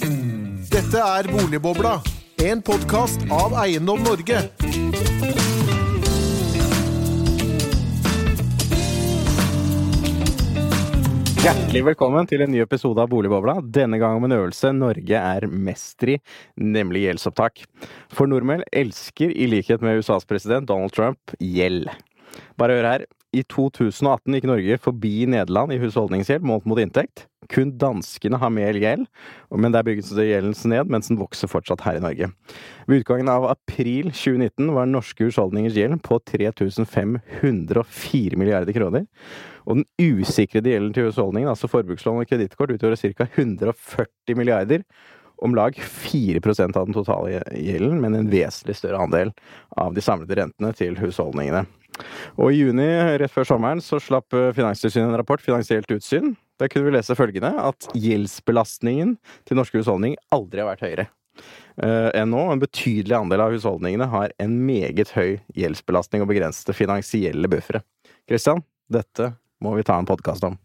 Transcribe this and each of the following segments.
Dette er Boligbobla, en podkast av Eiendom Norge. Hjertelig velkommen til en ny episode av Boligbobla. Denne gang om en øvelse Norge er mester i, nemlig gjeldsopptak. For nordmenn elsker, i likhet med USAs president Donald Trump, gjeld. Bare hør her. I 2018 gikk Norge forbi Nederland i husholdningsgjeld målt mot inntekt. Kun danskene har mer gjeld, men der bygges gjelden ned, mens den vokser fortsatt her i Norge. Ved utgangen av april 2019 var norske husholdningers gjeld på 3504 milliarder kroner. Og den usikrede gjelden til husholdningen, altså forbrukslån og kredittkort, utgjorde ca. 140 milliarder. Om lag 4% av den totale gjelden, men en vesentlig større andel av de samlede rentene til husholdningene. Og i juni, rett før sommeren, så slapp Finanstilsynet en rapport, Finansielt utsyn. Der kunne vi lese følgende at gjeldsbelastningen til norske husholdninger aldri har vært høyere enn nå. En betydelig andel av husholdningene har en meget høy gjeldsbelastning og begrensede finansielle buffere. Kristian, dette må vi ta en podkast om.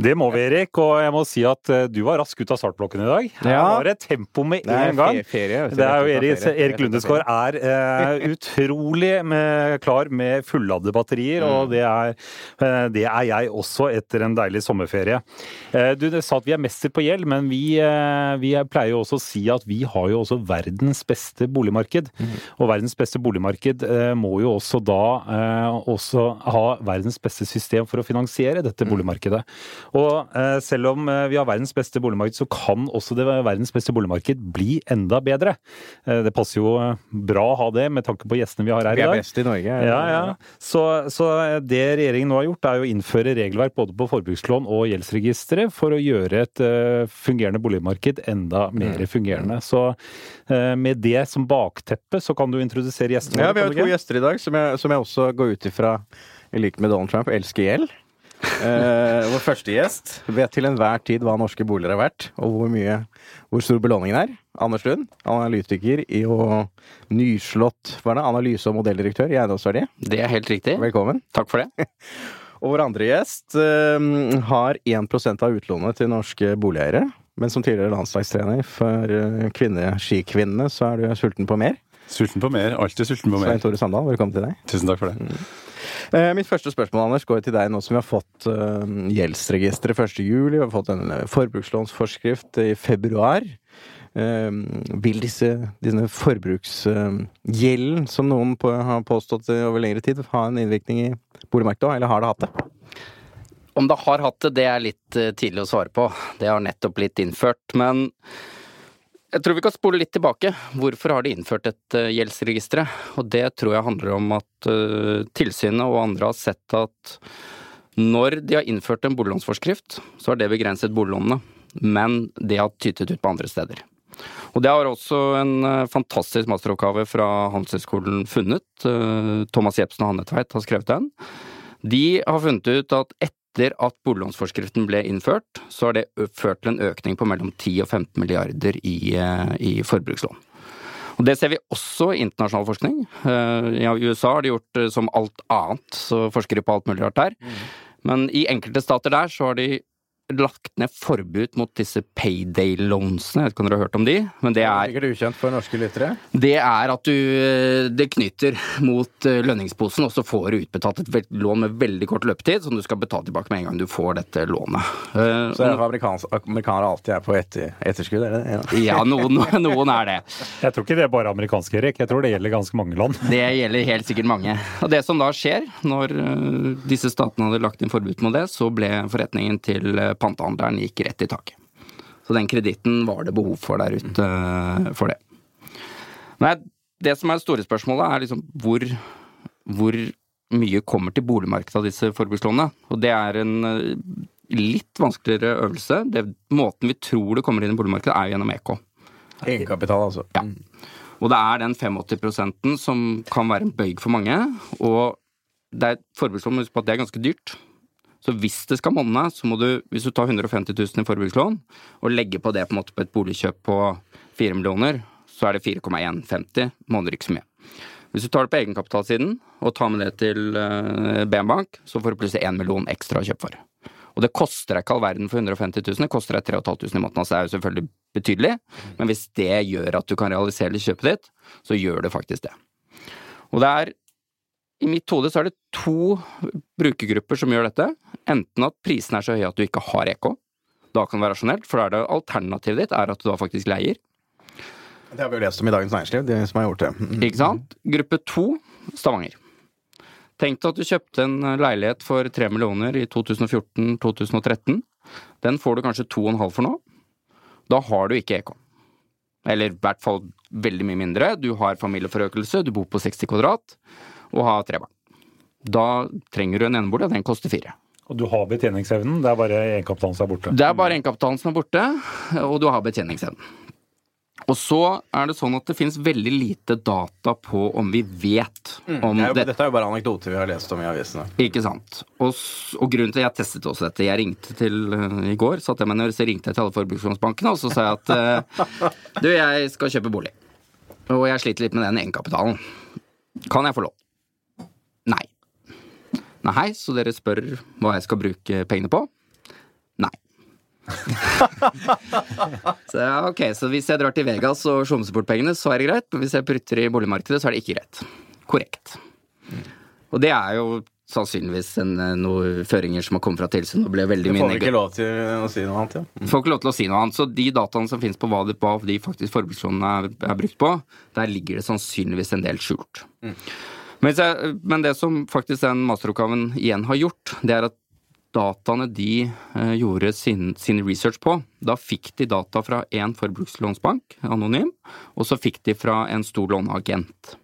Det må vi, Erik. Og jeg må si at du var rask ut av startblokken i dag. Her Ja. var det tempo med en gang. Ferie, Det er jo Erik, Erik Lundesgaard er uh, utrolig med, klar med fulladde batterier, og det er, uh, det er jeg også etter en deilig sommerferie. Uh, du sa at vi er mester på gjeld, men vi, eh, vi pleier jo også å si at vi har jo også verdens beste boligmarked. Og verdens beste boligmarked eh, må jo også da eh, også ha verdens beste system for å finansiere dette boligmarkedet. Og eh, selv om eh, vi har verdens beste boligmarked, så kan også det verdens beste boligmarked bli enda bedre. Eh, Det passer jo bra å ha det med tanke på gjestene vi har her i dag. Vi er best i Norge. Ja, ja. Så, så det regjeringen nå har gjort, er å innføre regelverk både på forbrukslån og gjeldsregisteret for å gjøre et fungerende boligmarked enda Mm. mer fungerende. Så med det som bakteppe, så kan du introdusere gjestene Ja, vi har to gjester i dag som jeg, som jeg også går ut ifra, i likhet med Donald Trump, elsker gjeld. Eh, vår første gjest vet til enhver tid hva norske boliger er verdt, og hvor mye hvor stor belåningen er. Anders Lund, analytiker i og nyslått hva er det, analyse- og modelldirektør i Eiendomsverdi. Det er helt riktig. Velkommen. Takk for det. Og vår andre gjest eh, har 1% av utlånet til norske boligeiere. Men som tidligere landslagstrener for uh, kvinne-skikvinnene, så er du sulten på mer. Sulten på mer. Alltid sulten på Svein mer. Tore Sandal, velkommen til deg. Tusen takk for det. Eh, Mitt første spørsmål Anders, går til deg nå som vi har fått uh, gjeldsregisteret 1. juli. Vi har fått en eh, forbrukslånsforskrift i februar. Eh, vil disse, denne forbruksgjelden, som noen på, har påstått over lengre tid, ha en innvirkning i boligmarkedet eller har det hatt det? Om det har hatt det, det er litt eh, tidlig å svare på. Det har nettopp blitt innført. Men jeg tror vi kan spole litt tilbake. Hvorfor har de innført et gjeldsregistre? Og det tror jeg handler om at eh, tilsynet og andre har sett at når de har innført en boliglånsforskrift, så har det begrenset boliglånene. Men det har tytet ut på andre steder. Og det har også en eh, fantastisk masteroppgave fra Handelshøyskolen funnet. Eh, Thomas Jepsen og Hanne Tveit har skrevet den. De har funnet ut at etter at boliglånsforskriften ble innført, så har det ført til en økning på mellom 10 og 15 milliarder i, i forbrukslån. Og Det ser vi også i internasjonal forskning. I USA har de gjort som alt annet, så forsker de på alt mulig rart der. Men i enkelte stater der så har de lagt ned forbud mot disse payday loansene. Jeg vet ikke om dere har hørt om de? Men det er Sikkert ukjent for norske lyttere. det er at du eh, Det knytter mot eh, lønningsposen, og så får du utbetalt et lån med veldig kort løpetid, som du skal betale tilbake med en gang du får dette lånet. Eh, Så er amerikanere alltid er på etter, etterskudd, er det det? Ja. Ja, noen, noen er det. Jeg tror ikke det er bare amerikansk, Erik. Jeg tror det gjelder ganske mange land. Det gjelder helt sikkert mange. Og det som da skjer, når disse statene hadde lagt inn forbud mot det, så ble forretningen til pantehandleren gikk rett i taket. Så den kreditten var det behov for der ute eh, for det. Nei, det som er det store spørsmålet, er liksom hvor, hvor mye kommer til boligmarkedet av disse forbrukslånene? Og det er en eh, litt vanskeligere øvelse. Det, måten vi tror det kommer inn i boligmarkedet, er gjennom EK. Egenkapital, altså. Ja. Og det er den 85% som kan være en bøyg for mange. Og det er forbrukslån, men husk på at det er ganske dyrt. Så hvis det skal monne, så må du, hvis du tar 150 000 i forbrukslån, og legger på det på på et boligkjøp på 4 millioner, så er det 4,150, måneder ikke så mye. Hvis du tar det på egenkapitalsiden, og tar med det til eh, BM Bank, så får du plutselig 1 million ekstra å kjøpe for. Og det koster deg ikke all verden for 150 000, det koster deg 3500 i måneden. Altså det er jo selvfølgelig betydelig, men hvis det gjør at du kan realisere kjøpet ditt, så gjør det faktisk det. Og det er i mitt hode så er det to brukergrupper som gjør dette. Enten at prisen er så høy at du ikke har EK. Da kan det være rasjonelt, for da er det alternativet ditt er at du da faktisk leier. Det har vi jo lest om i Dagens Næringsliv, de som har gjort det. Mm. Ikke sant? Gruppe to, Stavanger. Tenk deg at du kjøpte en leilighet for tre millioner i 2014-2013. Den får du kanskje to og en halv for nå. Da har du ikke EK. Eller i hvert fall veldig mye mindre. Du har familieforøkelse, du bor på 60 kvadrat og ha tre barn. Da trenger du en enebolig, og den koster fire. Og du har betjeningsevnen, det er bare egenkapitalen som er borte. Det er bare egenkapitalen som er borte, og du har betjeningsevnen. Og så er det sånn at det finnes veldig lite data på om vi vet om Det er jo, det. dette er jo bare anekdoter vi har lest om i avisene. Ikke sant. Og, og grunnen til at jeg testet også dette Jeg ringte til eh, I går satte jeg meg ned, så ringte jeg til alle forbrukslånsbankene, og så sa jeg at uh, du, jeg skal kjøpe bolig. Og jeg sliter litt med den egenkapitalen. Kan jeg få lån? Nei. Nei, så dere spør hva jeg skal bruke pengene på? Nei. så ok, så hvis jeg drar til Vegas og sjumser bort pengene, så er det greit, men hvis jeg prutter i boligmarkedet, så er det ikke greit. Korrekt. Og det er jo sannsynligvis en, eh, noen føringer som har kommet fra tilsynet og ble veldig mye får ikke lov til å si noe annet, ja. Får ikke lov til å si noe annet. Så de dataene som finnes på hva de, hva de faktisk forbrukslånene er, er brukt på, der ligger det sannsynligvis en del skjult. Men, jeg, men det som faktisk den masteroppgaven igjen har gjort, det er at dataene de eh, gjorde sin, sin research på, da fikk de data fra en forbrukslånsbank, anonym, og så fikk de fra en stor låneagent.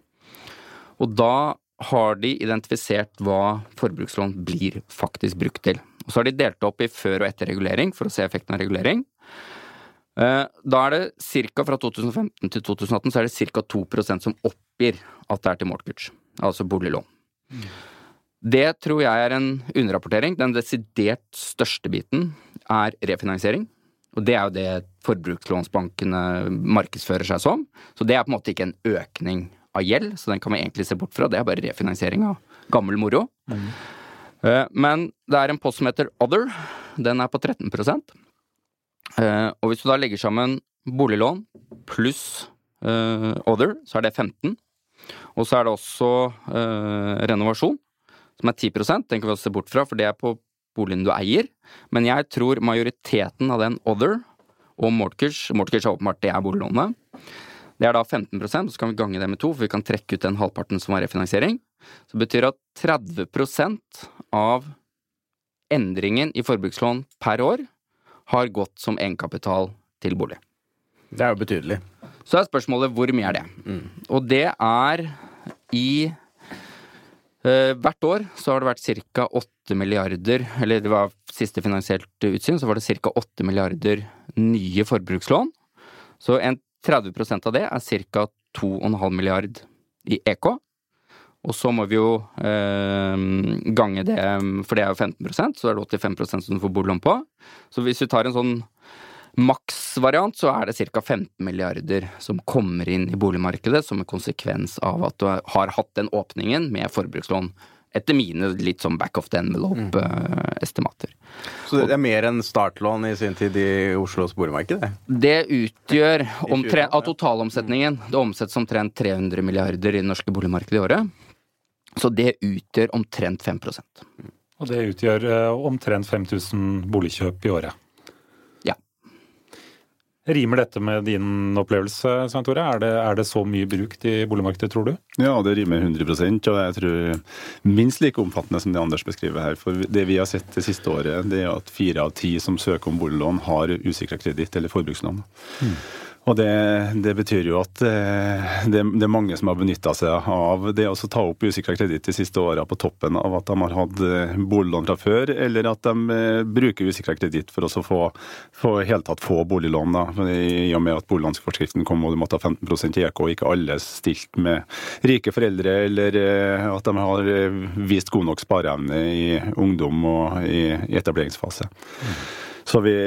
Og da har de identifisert hva forbrukslån blir faktisk brukt til. Og så har de delt opp i før og etter regulering for å se effekten av regulering. Eh, Da er det ca. fra 2015 til 2018 så er det ca. 2 som oppgir at det er til mortgage, altså boliglån. Det tror jeg er en underrapportering. Den desidert største biten er refinansiering. Og det er jo det forbrukslånsbankene markedsfører seg som. Så det er på en måte ikke en økning av gjeld, så den kan vi egentlig se bort fra. Det er bare refinansiering av gammel moro. Mm. Men det er en post som heter Other. Den er på 13 Eh, Og hvis du da legger sammen boliglån pluss eh, Other, så er det 15 Og så er det også eh, renovasjon, som er 10% Den kan vi også se bort fra, for det er på boligen du eier. Men jeg tror majoriteten av den Other og mortgage Mortgage er åpenbart det er boliglånet. Det er da 15 og så kan vi gange det med to, for vi kan trekke ut den halvparten som var refinansiering. Så det betyr at 30% av endringen i forbrukslån per år har gått som egenkapital til bolig. Det er jo betydelig. Så er spørsmålet hvor mye er det? Og det er i eh, Hvert år så har det vært ca. 8 milliarder, eller det var siste finansielt utsyn, så var det ca. 8 milliarder nye forbrukslån. Så en 30% av det er ca. 2,5 milliard i EK. Og så må vi jo eh, gange det, for det er jo 15 så er det 85% som du får boliglån på. Så hvis vi tar en sånn maksvariant, så er det ca. 15 milliarder som kommer inn i boligmarkedet som en konsekvens av at du har hatt den åpningen med forbrukslån. Etter mine litt sånn back of the envelope-estimater. Så det er mer enn startlån i sin tid i Oslos boligmarked, det? Det utgjør omtrent, av totalomsetningen Det omsettes omtrent 300 milliarder i det norske boligmarkedet i året. Så det utgjør omtrent 5 Og det utgjør eh, omtrent 5000 boligkjøp i året. Rimer dette med din opplevelse, Svein Tore? Er det, er det så mye brukt i boligmarkedet, tror du? Ja, det rimer 100% og jeg tror minst like omfattende som det Anders beskriver her. For det vi har sett det siste året, det er at fire av ti som søker om boliglån, har usikra kreditt eller forbrukslån. Og det, det betyr jo at eh, det, det er mange som har benytta seg av det å ta opp usikra kreditt de siste åra, på toppen av at de har hatt eh, boliglån fra før, eller at de eh, bruker usikra kreditt for å få, få helt tatt få boliglån. Da. I og med at boliglånsforskriften kom og du måtte ha 15 i EK, og ikke alle stilt med rike foreldre, eller at de har vist god nok spareevne i ungdom og i, i etableringsfase. Så vi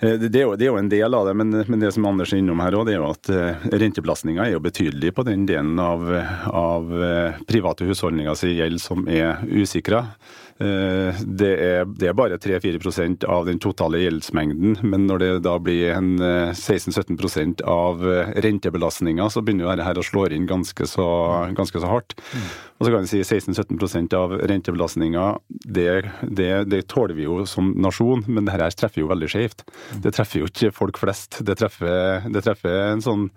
det er, jo, det er jo en del av det, men, men det som Anders er innom her òg, det er jo at eh, rentebelastninga er jo betydelig på den delen av, av eh, private husholdninger sin gjeld som er usikra. Eh, det er, det er bare 3-4% av den totale gjeldsmengden, men når det da blir 16-17% av rentebelastninga, så begynner jo dette her å slå inn ganske så, ganske så hardt. Mm. Og så kan vi si 16-17 av rentebelastninga, det, det, det, tåler vi jo som nasjon, men dette her treffer jo veldig skjevt. Det treffer jo ikke folk flest. Det treffer, det treffer en sånn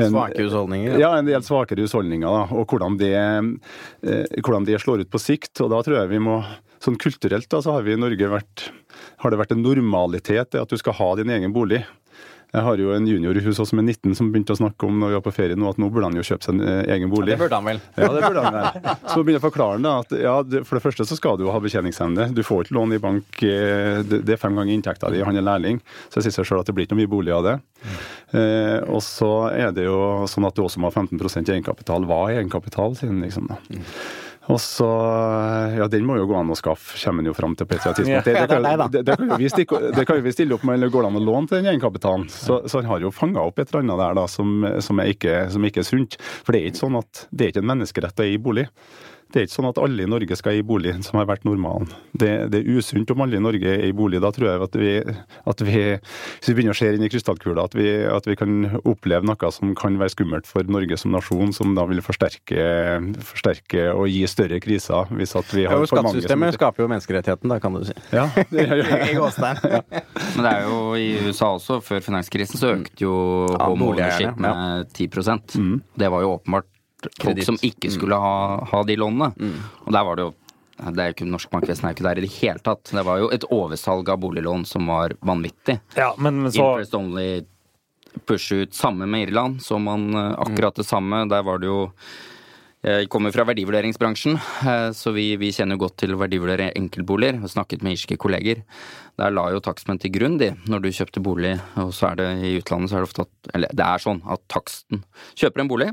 en, Svake husholdninger? Ja, en del svakere husholdninger. Da, og hvordan det, eh, hvordan det, slår ut på sikt. Og da tror jeg vi må Sånn kulturelt da, så har vi i Norge vært har det vært en normalitet at du skal ha din egen bolig. Jeg har jo en junior i huset som er 19 som begynte å snakke om når vi var på ferie nå, at nå burde han jo kjøpe seg en eh, egen bolig. Ja, det burde han vel. Ja, det burde han vel. Så begynner jeg å forklare han da, at ja, for det første så skal du jo ha betjeningsevne. Du får ikke lån i bank, eh, det er fem ganger inntekta di, han er lærling. Så jeg sier seg sjøl at det blir ikke noe mye bolig av det. Eh, og så er det jo sånn at du også må ha 15% egenkapital. Hva er egenkapital, siden liksom da. Og så Ja, den må jo gå an å skaffe, kommer en jo fram til på et tidspunkt. Det, det, kan, det, det, kan jo vi stikke, det kan jo vi stille opp med, eller går det an å låne til den egenkapitalen? Så, så han har jo fanga opp et eller annet der da, som, som, er ikke, som ikke er sunt. For det er ikke sånn at det er ikke en menneskerett å eie bolig. Det er ikke sånn at alle i Norge skal eie bolig, som har vært normalen. Det, det, er usunt om alle i Norge er i bolig. Da tror jeg at vi, at vi, hvis vi begynner å se inn i krystallkula, at vi, at vi kan oppleve noe som kan være skummelt for Norge som nasjon, som da vil forsterke, forsterke og gi større kriser. hvis at vi har ja, Skattesystemet skaper jo menneskerettigheten, da, kan du si. Ja, det, gjør ja. ja. Men det er jo i USA også, før finanskrisen, så økte jo ja, boligeierne med 10 mm. Det var jo åpenbart folk som ikke mm. skulle ha, ha de lånene. Mm. Og der var det jo det er jo ikke Norsk bankvesen er ikke der i det hele tatt. Det var jo et oversalg av boliglån som var vanvittig. Ja, men så... Interest only push ut. Samme med Irland, så man eh, akkurat det samme. Der var det jo jeg kommer fra verdivurderingsbransjen, eh, så vi, vi kjenner godt til å verdivurdere enkeltboliger. og snakket med irske kolleger. Der la jo takstmenn til grunn, de, når du kjøpte bolig. Og så er det i utlandet så er det ofte at Eller det er sånn at taksten Kjøper en bolig,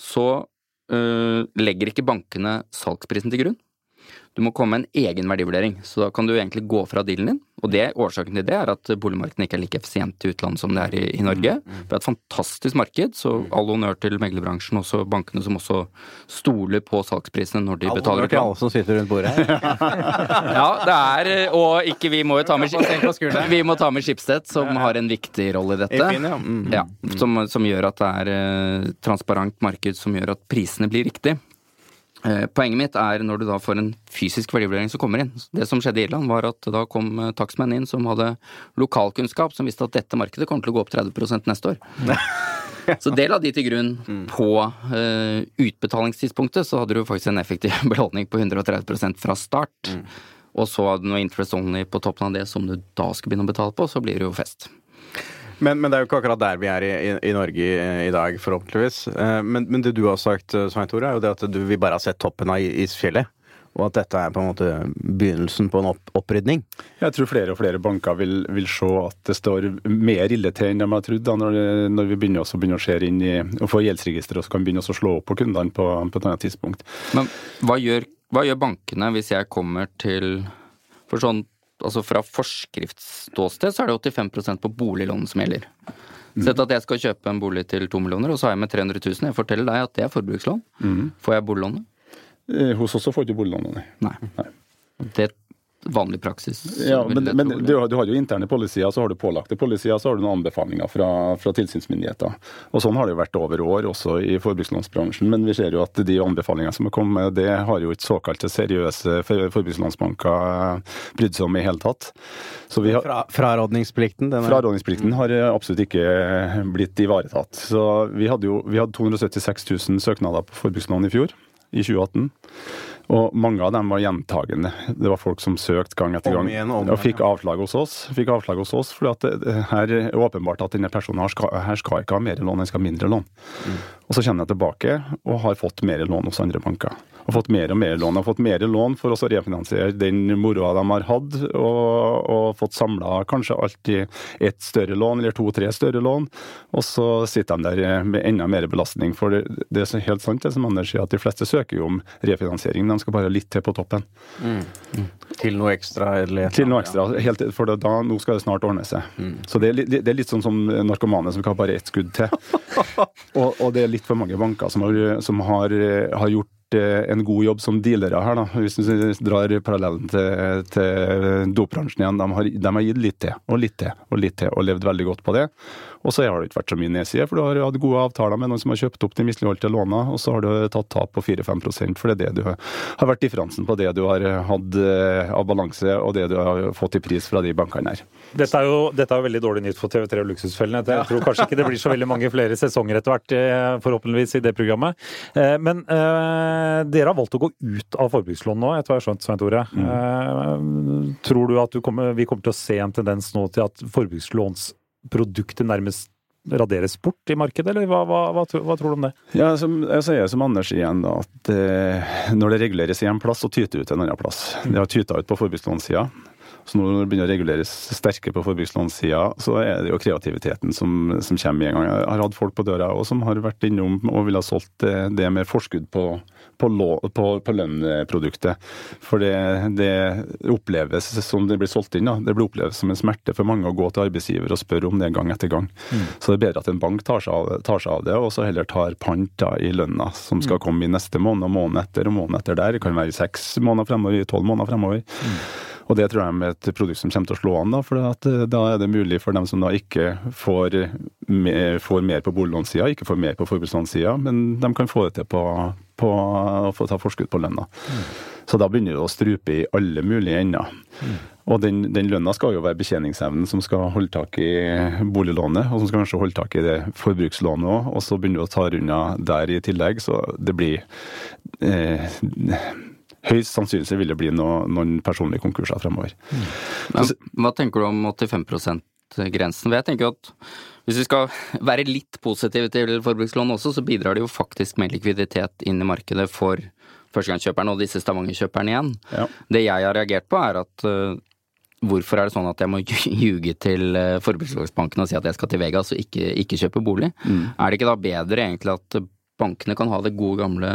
så uh, legger ikke bankene salgsprisen til grunn. Du må komme med en egen verdivurdering, så da kan du egentlig gå fra dealen din og det, årsaken til det er at boligmarkedet ikke er like effisient i utlandet som det er i, i Norge. Mm, mm. Det er et fantastisk marked, så mm. all honnør til meglerbransjen, også bankene som også stoler på salgsprisene når de all betaler. All honnør til alle som sitter rundt bordet her. ja, det er Og ikke vi må jo ta med Vi må ta med Schibsted, som har en viktig rolle i dette. Ja, som, som gjør at det er eh, transparent marked, som gjør at prisene blir riktig. Eh, poenget mitt er når du da får en fysisk verdivurdering som kommer inn. Det som skjedde i Irland, var at da kom eh, takstmenn inn som hadde lokalkunnskap, som visste at dette markedet kommer til å gå opp 30% neste år. Så det la de til grunn mm. på uh, utbetalingstidspunktet. Så hadde du faktisk en effektiv beholdning på 130% fra start. Mm. Og så hadde du noe interest only på toppen av det som du da skulle begynne å betale på, så blir det jo fest. Men, men, det er jo ikke akkurat der vi er i, i, i Norge i, i, dag, forhåpentligvis. Eh, men, men, det du har sagt, eh, Svein Tore, er jo det at du, vi bare har sett toppen av isfjellet. Og at dette er på en måte begynnelsen på en opp opprydning? Jeg tror flere og flere banker vil, vil, se at det står mer ille til enn de har trodd. Når, når, vi begynner, også begynner å se inn i og få gjeldsregister og så kan begynne å slå opp på kundene på, på, et annet tidspunkt. Men hva gjør, hva gjør bankene hvis jeg kommer til For sånn altså fra forskriftsståsted så er det 85% på boliglån som gjelder. Mm. Sett at jeg skal kjøpe en bolig til to millioner, og så har jeg med 300 000. Jeg forteller deg at det er forbrukslån. Mm. Får jeg boliglånet? Eh, hos oss så får du ikke boliglånet, nei. nei. Det vanlig praksis. Ja, men, men du, har, du, har, jo interne polisier, så har du pålagte polisier, så har du noen anbefalinger fra, fra tilsynsmyndigheter. Og Sånn har det jo vært over år, også i forbrukslånsbransjen. Men vi ser jo at de anbefalingene som er kommet, det har jo ikke såkalte seriøse forbrukslånsbanker brydd seg om i hele tatt. Så vi har, fra, frarådningsplikten? Frarådningsplikten har absolutt ikke blitt ivaretatt. Så vi hadde jo vi hadde 276 000 søknader på forbrukslån i fjor, i 2018. Og mange av dem var gjentagende. Det var folk som søkte gang etter gang og fikk avslag hos oss. Fikk avslag hos oss, fordi det, det her er åpenbart at denne personen her skal, her skal ikke ha mer lån, den skal ha mindre lån. Mm. Og så kommer jeg tilbake og har fått mer lån hos andre banker og fått mer og mer lån. Har fått mer lån for å refinansiere den moroa de har hatt, og, og fått samla kanskje alltid ett større lån eller to-tre større lån. Og så sitter de der med enda mer belastning. For det, det er helt sant det som Anders sier, at de fleste søker jo om refinansiering. De skal bare litt til på toppen. Mm. Mm. Til noe ekstra? Eller til noe ekstra. Helt, for da, nå skal det snart ordne seg. Mm. Så det er, det er, litt sånn som narkomane som kan bare ett skudd til. og, og, det er litt for mange banker som har, som har, har gjort gjort eh, en god jobb som dealere her, da. Hvis vi drar parallellen til, til dopbransjen igjen. De har, de har gitt litt til, og litt til, og litt til, og levd veldig godt på det. Og så har det ikke vært så mye nedside, for du har hatt gode avtaler med noen som har kjøpt opp de misligholdte låna, og så har du tatt tap på 4-5 for det er det du har, vært differansen på det du har hatt eh, av balanse, og det du har fått i pris fra de bankene her. Dette er jo, dette er veldig dårlig nytt for TV3 og Luksusfellene. Jeg tror kanskje ikke det blir så veldig mange flere sesonger etter hvert, eh, forhåpentligvis, i det programmet. Eh, men eh, dere har valgt å gå ut av forbrukslån nå, etter hva jeg har skjønt, Svein Tore. Mm. Eh, tror du at du kommer, vi kommer til å se en tendens nå til at forbrukslåns produktet nærmest raderes bort i markedet, eller hva, hva, hva, hva tror du om det? Ja, som, Jeg sier som Anders igjen, at eh, når det reguleres i en plass, så tyter det ut en annen plass. Det har tyta ut på forbrukslånssida. Så når det begynner å reguleres sterkere på forbrukslånssida, så er det jo kreativiteten som, som, kommer i en gang. Jeg har hatt folk på døra òg som har vært innom og ville ha solgt det, det med forskudd på, på, på, på lønnproduktet. For det, det, oppleves som det blir solgt inn. Da. Det blir opplevd som en smerte for mange å gå til arbeidsgiver og spørre om det gang etter gang. Mm. Så det er bedre at en bank tar seg av, tar seg av det, og så heller tar pant da, i lønna som skal mm. komme i neste måned, og måneden etter og måneden etter der. Det kan være seks måneder fremover, tolv måneder fremover. Mm. Og det tror jeg er et produkt som kommer til å slå an, da, for eh, da er det mulig for dem som da ikke får får mer på boliglånssida, ikke får mer på forbrukslånssida, men de kan få det til på, på å få ta forskudd på lønna. Mm. Så da begynner det å strupe i alle mulige ender. Mm. Og den, den, lønna skal jo være betjeningsevnen som skal holde tak i boliglånet, og som skal kanskje holde tak i det forbrukslånet òg, og så begynner du å ta unna der i tillegg, så det blir eh, høyst sannsynlig vil det bli noe, noen personlige konkurser fremover. Mm. Men, hva tenker du om 85 %-grensen? Jeg tenker at hvis vi skal være litt positive til forbrukslån også, så bidrar det jo faktisk med likviditet inn i markedet for førstegangskjøperne og disse Stavanger-kjøperne igjen. Ja. Det jeg har reagert på, er at uh, Hvorfor er det sånn at jeg må ljuge til uh, forbrukslånsbanken og si at jeg skal til Vegas og ikke, ikke kjøpe bolig? Mm. Er det ikke da bedre egentlig at bankene kan ha det gode gamle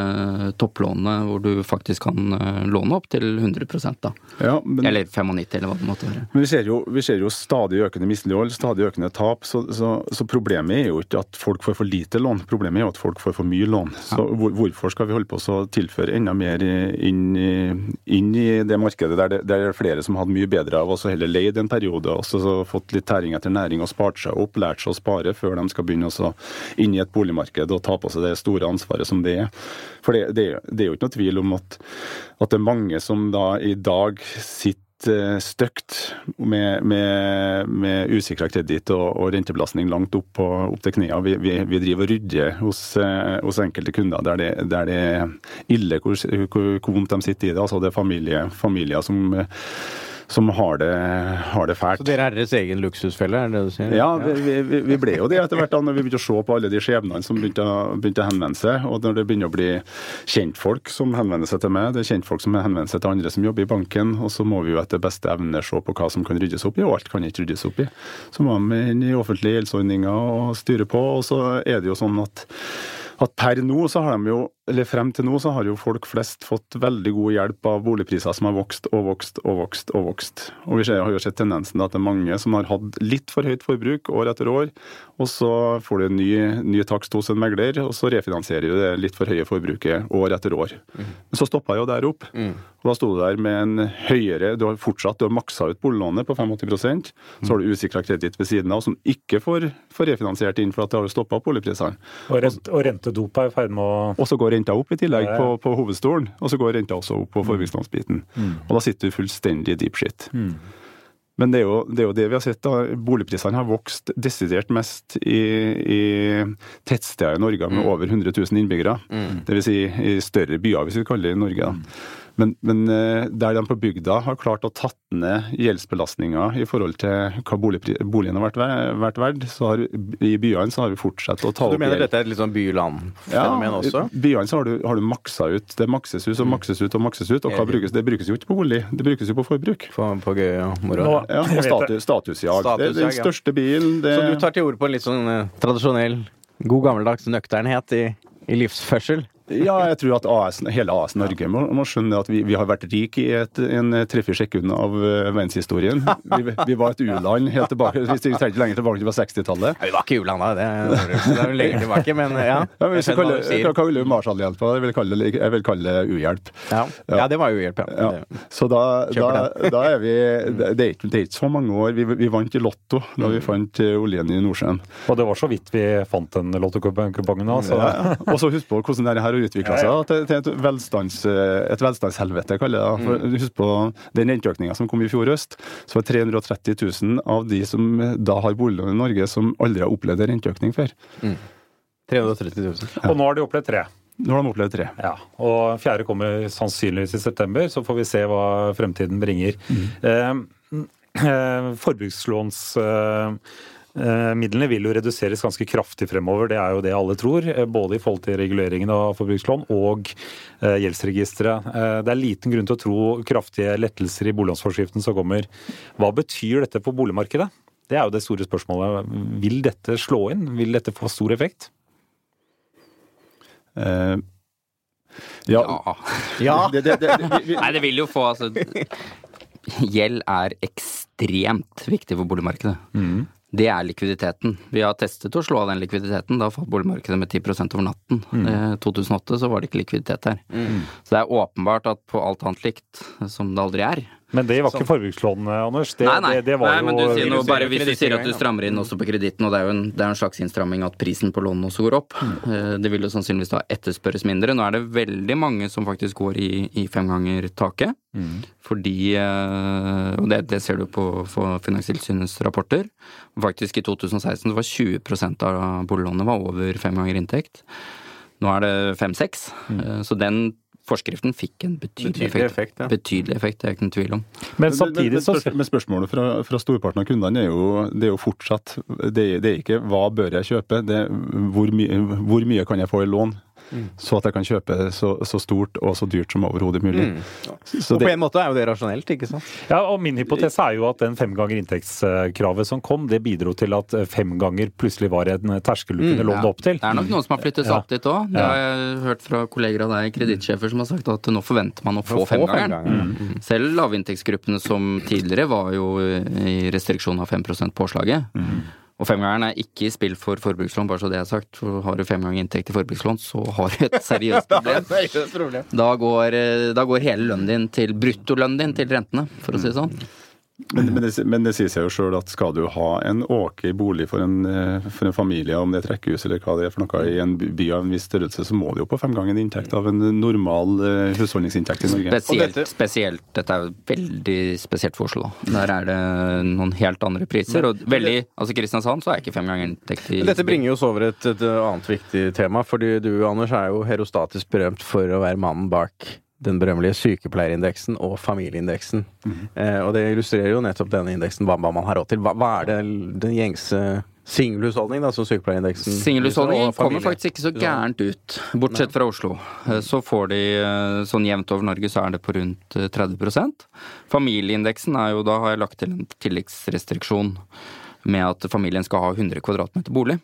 topplånet hvor du faktisk kan eh, låne opp til 100 da. Ja, men, eller 95, eller hva det måtte være. Men vi ser jo, vi ser jo stadig økende mislighold, stadig økende tap. Så, så, så, problemet er jo ikke at folk får for lite lån, problemet er jo at folk får for mye lån. Så ja. hvorfor skal vi holde på å tilføre enda mer inn, inn i det markedet der det, der er flere som hadde mye bedre av å heller leid en periode og så fått litt tæring etter næring og spart seg opp, lært seg å spare før de skal begynne å inn i et boligmarked og ta på seg det store store ansvaret som det er. For det, det, det er jo ikke noe tvil om at, at, det er mange som da i dag sitter støkt med, med, med usikra kreditt og, og, rentebelastning langt opp, på, opp til knærne. Vi, vi, vi, driver og rydder hos, hos, enkelte kunder der det, der det er ille hvor, hvor, vondt de sitter i det. Altså det er familie, familier som som har det, har det, fælt. Så dere er deres egen luksusfelle, er det det du sier? Ja, vi, vi, vi, ble jo det etter hvert da når vi begynte å se på alle de skjebnene som begynte begynte å, henvende seg. Og når det begynner å bli kjentfolk som henvender seg til meg, det er kjentfolk som henvender seg til andre som jobber i banken, og så må vi jo etter beste evne se på hva som kan ryddes opp i, og alt kan ikke ryddes opp i. Så må vi inn i offentlige gjeldsordninger og styre på, og så er det jo sånn at at per nå så har de jo eller frem til nå så har jo folk flest fått veldig god hjelp av boligpriser som har vokst og vokst og vokst. Og vokst. Og vi har jo sett tendensen at det er mange som har hatt litt for høyt forbruk år etter år, og så får du en ny, ny takst hos en megler, og så refinansierer du det litt for høye forbruket år etter år. Mm. Men så stoppa jo der opp. Mm. Og da sto du der med en høyere Du har fortsatt du har maksa ut boliglånet på 85% så har du usikra kreditt ved siden av som ikke får, får refinansiert inn for at det har stoppa boligprisene. Og, rent, og rentedop er i ferd med å Og så går renta opp i tillegg på, på hovedstolen, og så går renta også opp på mm. forbrukslånsbiten. Mm. Og da sitter du fullstendig deep shit. Mm. Men det er, jo, det er, jo, det vi har sett. da, Boligprisene har vokst desidert mest i, i tettsteder i Norge med mm. over 100 000 innbyggere. Mm. Dvs. Si i større byer, hvis vi kaller det i Norge. da. Mm. Men, men, eh, der de på bygda har klart å tatt ned gjeldsbelastninga i forhold til hva boligen har vært, vært verdt, så har i byene så har vi fortsatt å ta opp Du mener dette er et litt sånn by-land-fenomen ja, også? I byene så har du, har du, maksa ut. Det makses ut og makses ut og makses ut. Og hva brukes? Det brukes jo ikke på bolig, det brukes jo på forbruk. På, på gøy og moro? Ja, og status, statusjag. Det er den største bilen. Det... Så du tar til orde på en litt sånn uh, tradisjonell, god gammeldags nøkternhet i, i livsførsel? Ja, jeg tror at AS, hele AS Norge må, må skjønne at vi, vi har vært rik i et, en tre-fire sekunder av uh, verdenshistorien. Vi, vi var et u-land helt tilbake, vi trengte ikke lenger tilbake til 60-tallet. Vi var ikke u-land da, det det er jo lenger tilbake, men ja. Ja, men hvis du kaller, hva kaller du Marshallhjelpa? Jeg vil kalle det, vil kalle det uhjelp. Ja. ja, det var uhjelp, hjelp, ja. Ja. Så da, da, da er vi det er, ikke, det er ikke så mange år. Vi, vi vant i Lotto da vi fant eh, oljen i Nordsjøen. Og det var så vidt vi fant den lottokupongen da. Ja. Og så husk på hvordan det her har utvikla seg til, til et, velstands, et velstandshelvete, kaller jeg det. For Husk på den renteøkninga som kom i fjor høst. Så var 330 000 av de som da har boliglån i Norge, som aldri har opplevd en renteøkning før. 330 000. Og nå har de opplevd tre. Nå har de opplevd tre. Ja, og fjerde kommer sannsynligvis i september, så får vi se hva fremtiden bringer. Eh, eh, forbrukslåns... eh, vil jo reduseres ganske kraftig fremover, det er jo det alle tror. eh, Både i forhold til reguleringen av forbrukslån og eh, gjeldsregisteret. Eh, Det er liten grunn til å tro kraftige lettelser i boliglånsforskriften som kommer. Hva betyr dette for boligmarkedet? Det er jo det store spørsmålet. Vil dette slå inn? Vil dette få stor effekt? Uh, ja. Ja. Det, det, det, vi, vi, Nei, det vil jo få altså Gjeld er ekstremt viktig for boligmarkedet. Det er likviditeten. Vi har testet å slå av den likviditeten. Da falt boligmarkedet med 10% over natten. I 2008 så var det ikke likviditet der. Så det er åpenbart at på alt annet likt, som det aldri er Men det var ikke forbrukslån, Anders. Det, Nei, nei. det, det var nei men du sier noe, bare hvis du sier at du strammer inn også på kreditten, og det er jo en, det er en slags innstramming at prisen på lånene også går opp. Eh, Det vil jo sannsynligvis da etterspørres mindre. Nå er det veldig mange som faktisk går i, i fem ganger taket. Fordi eh, Og det, det ser du på, på Finanstilsynets rapporter. Faktisk i 2016 så var 20% av boliglånene var over fem ganger inntekt. Nå er det fem-seks. Mm. Så den forskriften fikk en betydelig, Betydelig effekt. effekt, ja. Betydelig effekt, det er ikke noen tvil om. Men samtidig så men, spørsmålet fra, fra storparten av kundene er jo, det er jo fortsatt det, er- det er ikke hva bør jeg kjøpe, det er hvor, my, hvor mye kan jeg få i lån, Mm. så at jeg kan kjøpe så, så stort og så dyrt som overhodet mulig. Så Og på en måte er jo det rasjonelt, ikke sant? Ja, og Min hypotese er jo at den fem ganger inntektskravet som kom, det bidro til at fem ganger plutselig var en terskel du kunne låne opp til. Det er nok noen som har flyttet seg Ja. opp dit òg. Det har jeg hørt fra kolleger av deg, kredittsjefer, som har sagt at nå forventer man å få få femgangeren. femgangeren, Mm. Selv lavinntektsgruppene som tidligere var jo i restriksjon av 5% påslaget. Og femgangeren er ikke i spill for forbrukslån, bare så det er sagt. For har du fem ganger inntekt i forbrukslån, så har du et seriøst problem. Da går, eh, da går hele lønnen din til bruttolønnen din til rentene, for å si det sånn. Men, men, det, men det sier seg jo sjøl at skal du ha en ok bolig for en, eh, for en familie, om det er et eller hva det er for noe, i en by av en viss størrelse, så må du jo på fem ganger inntekt av en normal eh, husholdningsinntekt i Norge. Spesielt, dette- spesielt, dette er veldig spesielt for Oslo. Der er det noen helt andre priser. Og veldig, altså Kristiansand så er ikke fem ganger inntekt i Men Dette bringer oss over et, et annet viktig tema, fordi du, Anders, er jo herostatisk berømt for å være mannen bak den berømmelige sykepleierindeksen og familieindeksen. eh, og det illustrerer jo nettopp denne indeksen, hva, hva man har råd til. Hva, hva er det den gjengse singelhusholdning, da, som sykepleierindeksen Singelhusholdninger kommer faktisk ikke så gærent ut, bortsett fra Oslo. Eh, Så får de eh, sånn jevnt over Norge så er det på rundt eh, 30 Familieindeksen er jo da har jeg lagt til en tilleggsrestriksjon med at familien skal ha 100 kvadratmeter bolig.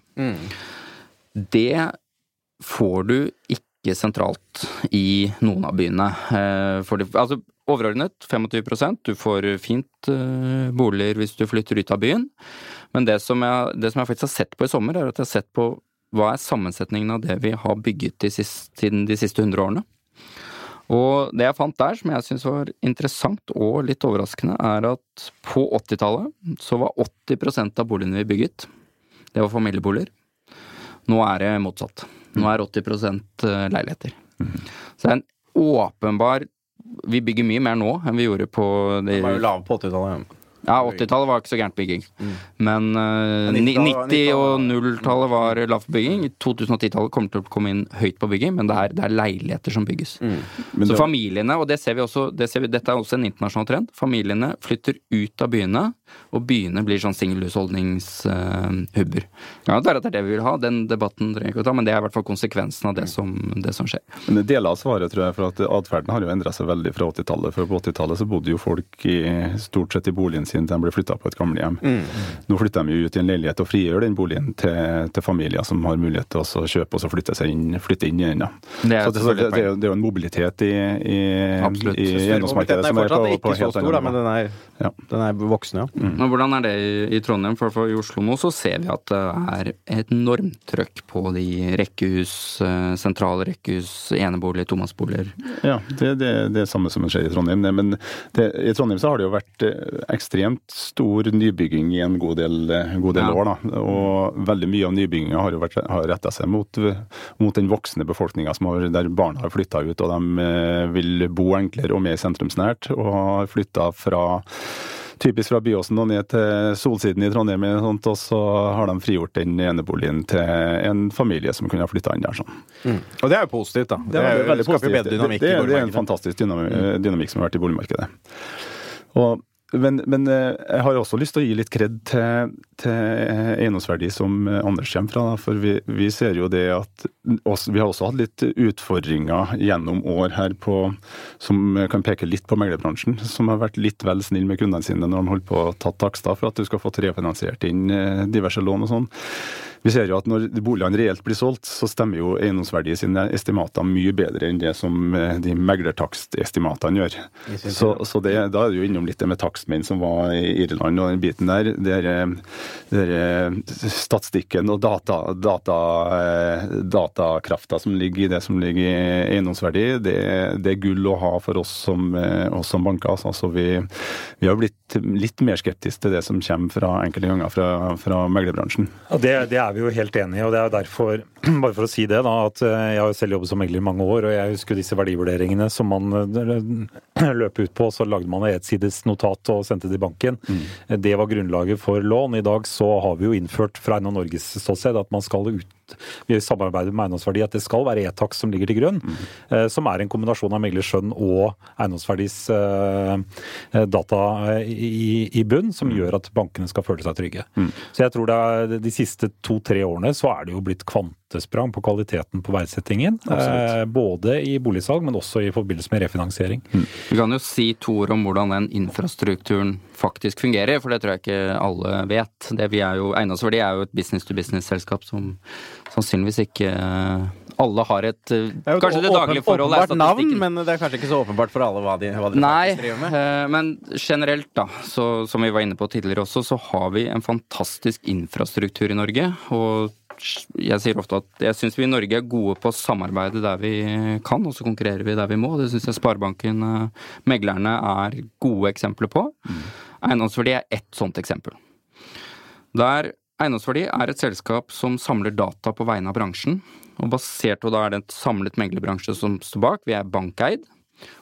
Det får du ikke sentralt i noen av byene. Eh, de, altså overordnet 25% du får fint eh, boliger hvis du flytter ut av byen. Men det som, jeg, det som jeg faktisk har sett på i sommer, er at jeg har sett på hva er sammensetningen av det vi har bygget de siste, siden de siste 100 årene. Og det jeg fant der, som jeg syns var interessant og litt overraskende, er at på 80-tallet så var 80% av boligene vi bygget, det var familieboliger. Nå er det motsatt. Nå er 80 leiligheter. Så det er en åpenbar Vi bygger mye mer nå enn vi gjorde på de Den var jo lave på 80-tallet. Ja, 80-tallet var ikke så gærent bygging. Men eh, Men 90-tallet 90- og 0-tallet var lavt på bygging. 2010-tallet kommer til å komme inn høyt på bygging, men det er, det er leiligheter som bygges. Mm. Så familiene, og det ser vi også, det ser vi, dette er også en internasjonal trend, familiene flytter ut av byene, og byene blir sånn singelhusholdningshubber. Ja, det er at det er det vi vil ha, den debatten trenger ikke å ta, men det er i hvert fall konsekvensen av det som, det som skjer. Men det deler av svaret, tror jeg, for at atferden har jo endra seg veldig fra 80-tallet. For på 80-tallet så bodde jo folk i, stort sett i boligen sine til de blir flytta på et gamlehjem. Nå flytter de jo ut i en leilighet og frigjør den boligen til, til familier som har mulighet til å kjøpe og så flytte, seg inn, flytte inn i den. Ja. Det er Så det, så det, det, er jo, det en mobilitet i, i, i eiendomsmarkedet som er på, på helt stor, annet nivå. den er, Ja. den er voksen, ja. Men hvordan er det i, i Trondheim? For, for i Oslo nå så ser vi at det er et enormt trøkk på de rekkehus, eh, sentrale rekkehus, eneboliger, tomannsboliger. Ja, det, det, det er samme som skjer i Trondheim. Men det, i Trondheim så har det jo vært eh, ekstremt stor nybygging i en god del, god del Ja. år. da, Og veldig mye av nybygginga har jo vært, har retta seg mot, mot den voksne befolkninga der barna har flytta ut, og de eh, vil bo enklere og mer sentrumsnært, og har flytta fra Typisk fra Byåsen og ned til Solsiden i Trondheim, sånt, og så har de frigjort den eneboligen til en familie som kunne ha flytta inn der. sånn. Og det er jo positivt, da. Det er veldig, positivt. bedre det, det, det er en fantastisk dynamikk, dynamikk som har vært i boligmarkedet. Og, men, men eh, jeg har også lyst til å gi litt kred til, til eiendomsverdi som eh, Anders kommer fra. For vi, vi ser jo det at også, Vi har også hatt litt utfordringer gjennom år her på, som kan peke litt på meglerbransjen. Som har vært litt vel snill med kundene sine når de holder på å ta takster for at du skal få refinansiert inn eh, diverse lån og sånn. Vi ser jo at når boligene reelt blir solgt, så stemmer jo eiendomsverdiet sine estimater mye bedre enn det som eh, de meglertakstestimatene gjør. Så, så det, da er det jo innom litt det med takstmenn som var i Irland og den biten der. Det er, er eh, statistikken og data, data, eh, datakrafta som ligger i det som ligger i eiendomsverdi, det, det er gull å ha for oss som, eh, oss som banker. Altså, vi, vi har blitt litt mer skeptiske til det som kommer fra enkelte ganger fra, fra meglerbransjen. Ja, det, det er vi jo helt enige, og det er derfor, bare for å si det, da, at eh, jeg har jo selv jobbet som megler i mange år, og jeg husker disse verdivurderingene som man eh, løp ut på, så lagde man et ettsides notat og sendte det i banken. Det var grunnlaget for lån. I dag så har vi jo innført fra en av Norges ståsted at man skal ut vi samarbeider med eiendomsverdi, at det skal være e-takst som ligger til grunn. eh, Som er en kombinasjon av meglers skjønn og eiendomsverdis eh, eh, data eh, i, i bunn, som gjør at bankene skal føle seg trygge. Så jeg tror det er de siste to-tre årene så er det jo blitt kvantesprang på kvaliteten på verdsettingen. Eh, både i boligsalg, men også i forbindelse med refinansiering. Vi kan jo si to ord om hvordan den infrastrukturen faktisk fungerer, for det tror jeg ikke alle vet. Det vi er jo, Eiendomsverdi er jo et business-to-business-selskap som sannsynligvis ikke eh, alle har et eh, Det er jo et Kanskje det daglige forhold er åpenbart navn, men det er kanskje ikke så åpenbart for alle hva de, hva de Nei, driver med. Nei, men generelt, da, så, som vi var inne på tidligere også, så har vi en fantastisk infrastruktur i Norge. Og jeg sier ofte at jeg syns vi i Norge er gode på å samarbeide der vi kan, og så konkurrerer vi der vi må. Det syns jeg Sparebanken, eh, meglerne, er gode eksempler på. Eiendomsverdi er ett sånt eksempel. Der Eiendomsverdi er et selskap som samler data på vegne av bransjen. Og basert på da er det en samlet meglerbransje som står bak. Vi er bankeid.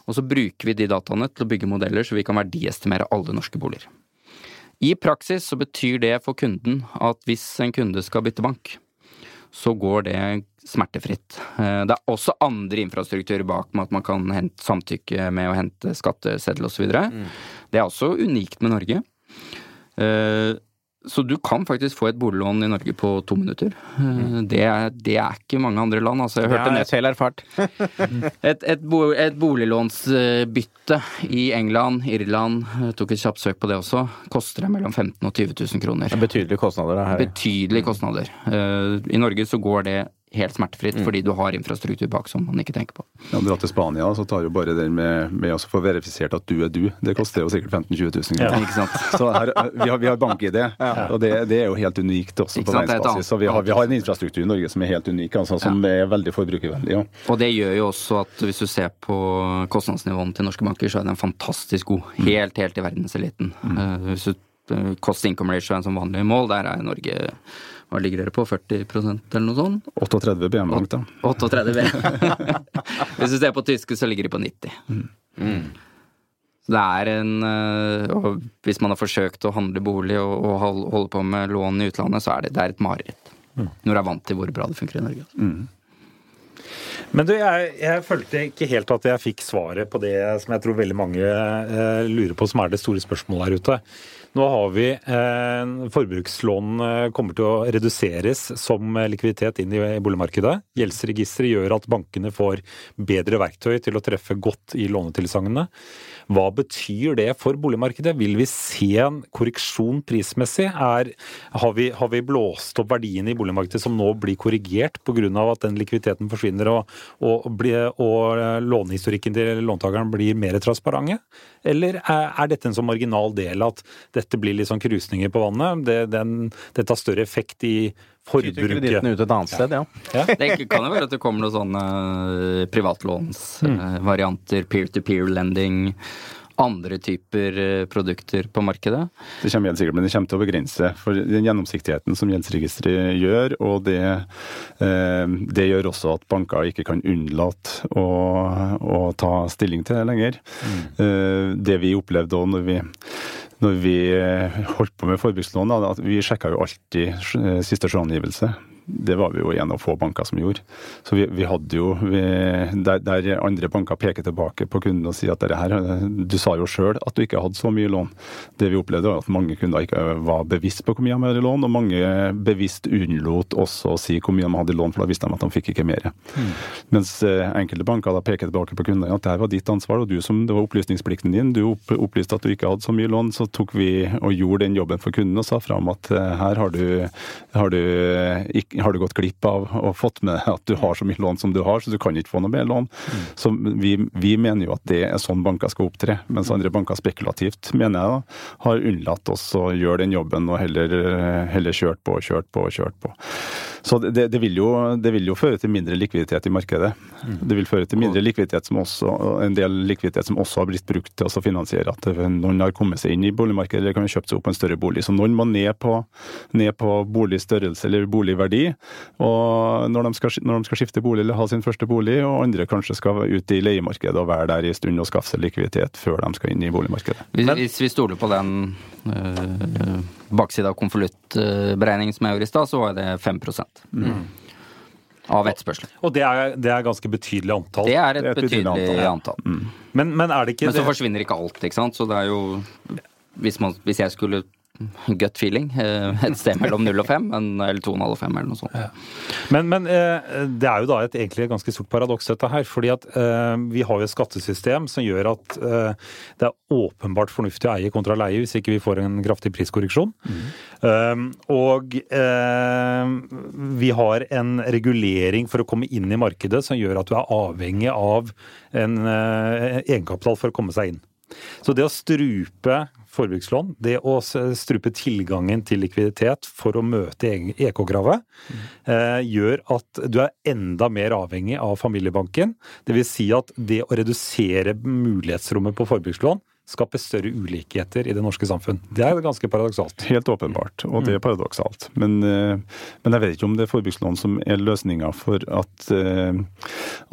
Og så bruker vi de dataene til å bygge modeller så vi kan verdiestimere alle norske boliger. I praksis så betyr det for kunden at hvis en kunde skal bytte bank, så går det smertefritt. Eh, Det er også andre infrastrukturer bak med at man kan hente samtykke med å hente skatteseddel osv. Det er også unikt med Norge. Eh, Så du kan faktisk få et boliglån i Norge på to minutter. Eh, Det er, det er ikke mange andre land. Altså, jeg hørte jeg nett selv erfart. et, et, bo, et boliglånsbytte i England, Irland, jeg tok et kjapt søk på det også, koster det mellom 15 000 og 20 000 kroner. Er betydelige kostnader. Det her. Betydelige kostnader. Eh, I Norge så går det helt smertefritt fordi du har infrastruktur bak som man ikke tenker på. Ja, Dra til Spania, så tar jo bare det med, med å få verifisert at du er du. Det koster jo sikkert 15 000-20 000 kroner. Ikke sant? Så her, vi har, vi har bank-ID, og det, det er jo helt unikt også Ikke på er verdensbasis. Så vi har, vi har en infrastruktur i Norge som er helt unik, altså, som er veldig forbrukervennlig. Ja. Og det gjør jo også at hvis du ser på kostnadsnivåene til norske banker, så er den fantastisk god. Helt, helt i verdenseliten. Eh, Hvis du eh, cost income ratio er en som vanlig mål, der er Norge Hva ligger dere på? 40% eller noe sånt? 38 BM-langt, da. 38 BM. Hvis du ser på tyske, så ligger de på 90. Så det er en øh, og Hvis man har forsøkt å handle bolig og, og holde på med lån i utlandet, så er det, det er et mareritt. Når du er vant til hvor bra det funker i Norge. Men du, jeg, jeg følte ikke helt at jeg fikk svaret på det som jeg tror veldig mange eh, lurer på, som er det store spørsmålet her ute. Nå har vi eh, Forbrukslån kommer til å reduseres som likviditet inn i boligmarkedet. Gjeldsregisteret gjør at bankene får bedre verktøy til å treffe godt i lånetilsagnene. Hva betyr det for boligmarkedet? Vil vi se en korreksjon prismessig? Er, har, vi, har, vi, blåst opp verdiene i boligmarkedet som nå blir korrigert pga. at den likviditeten forsvinner og, og, og lånehistorikken til låntakeren blir mer transparente? Eller er, er, dette en så marginal del at dette blir litt sånn krusninger på vannet? Det, den, dette har større effekt i forbruket. ut et annet sted, ja. ja. Det kan jo være at det kommer noen sånne eh, privatlånsvarianter, mm. peer-to-peer-lending andre typer eh, produkter på markedet? Det kommer helt sikkert, men det kommer til å begrense. For den gjennomsiktigheten som gjeldsregisteret gjør, og det, eh, det, gjør også at banker ikke kan unnlate å, å ta stilling til det lenger. Mm. Det vi opplevde òg når vi når vi eh, holdt på med forbrukslån, at vi sjekka jo alltid eh, siste sjøangivelse det var vi jo en av få banker som gjorde. Så vi, vi hadde jo vi, der, der, andre banker peker tilbake på kunden og sier at her, du sa jo sjøl at du ikke hadde så mye lån. Det vi opplevde var at mange kunder ikke var bevisst på hvor mye de hadde lån, og mange bevisst unnlot også å si hvor mye de hadde lån, for da visste de at de fikk ikke mer. Mm. Mens eh, enkelte banker da peker tilbake på kundene at det her var ditt ansvar, og du som det var opplysningsplikten din, du opplyste at du ikke hadde så mye lån, så tok vi og gjorde den jobben for kunden og sa fram at eh, her har du, har du ikke har du gått glipp av og fått med at du har så mye lån som du har, så du kan ikke få noe mer lån. Mm. Så vi, vi, mener jo at det er sånn banker skal opptre, mens andre banker spekulativt, mener jeg, da, har unnlatt oss å gjøre den jobben og heller, heller kjørt på og kjørt på og kjørt på. Så det, det, vil jo, det, vil jo, føre til mindre likviditet i markedet. Mm. Det vil føre til mindre likviditet som også, en del likviditet som også har blitt brukt til å finansiere at noen har kommet seg inn i boligmarkedet eller kan kjøpt seg opp en større bolig. Så noen må ned på, ned på boligstørrelse eller boligverdi og når de, skal, når de, skal, skifte bolig eller ha sin første bolig, og andre kanskje skal ut i leiemarkedet og være der i stund og skaffe seg likviditet før de skal inn i boligmarkedet. Hvis, hvis vi stoler på den øh, baksida av konvoluttberegningen som jeg gjorde i stad, så var det 5 mm. Av etterspørselen. Og det er, det er, ganske betydelig antall? Det er et, det er et betydelig, betydelig, antall. antall. Mm. Men, men, er det ikke Men så forsvinner ikke alt, ikke sant. Så det er jo Hvis, man, hvis jeg skulle gut feeling. Eh, et sted mellom 0 og 5, eller 2,5 og 5, eller noe sånt. Ja. Men, men, eh, det er jo da et egentlig et ganske stort paradoks, dette her. fordi at uh, vi har jo et skattesystem som gjør at uh, det er åpenbart fornuftig å eie kontra leie hvis ikke vi får en kraftig priskorreksjon. Mm. Um, og vi har en regulering for å komme inn i markedet som gjør at du er avhengig av en egenkapital for å komme seg inn. Så det å strupe forbrukslån, det å strupe tilgangen til likviditet for å møte EK-kravet, mm. gjør at du er enda mer avhengig av familiebanken. Dvs. Si at det å redusere mulighetsrommet på forbrukslån skaper større ulikheter i det norske samfunn. Det er ganske paradoksalt. Helt åpenbart, og det er mm. paradoksalt. Men, eh, men, jeg vet ikke om det er forbrukslån som er løsninga for at, eh,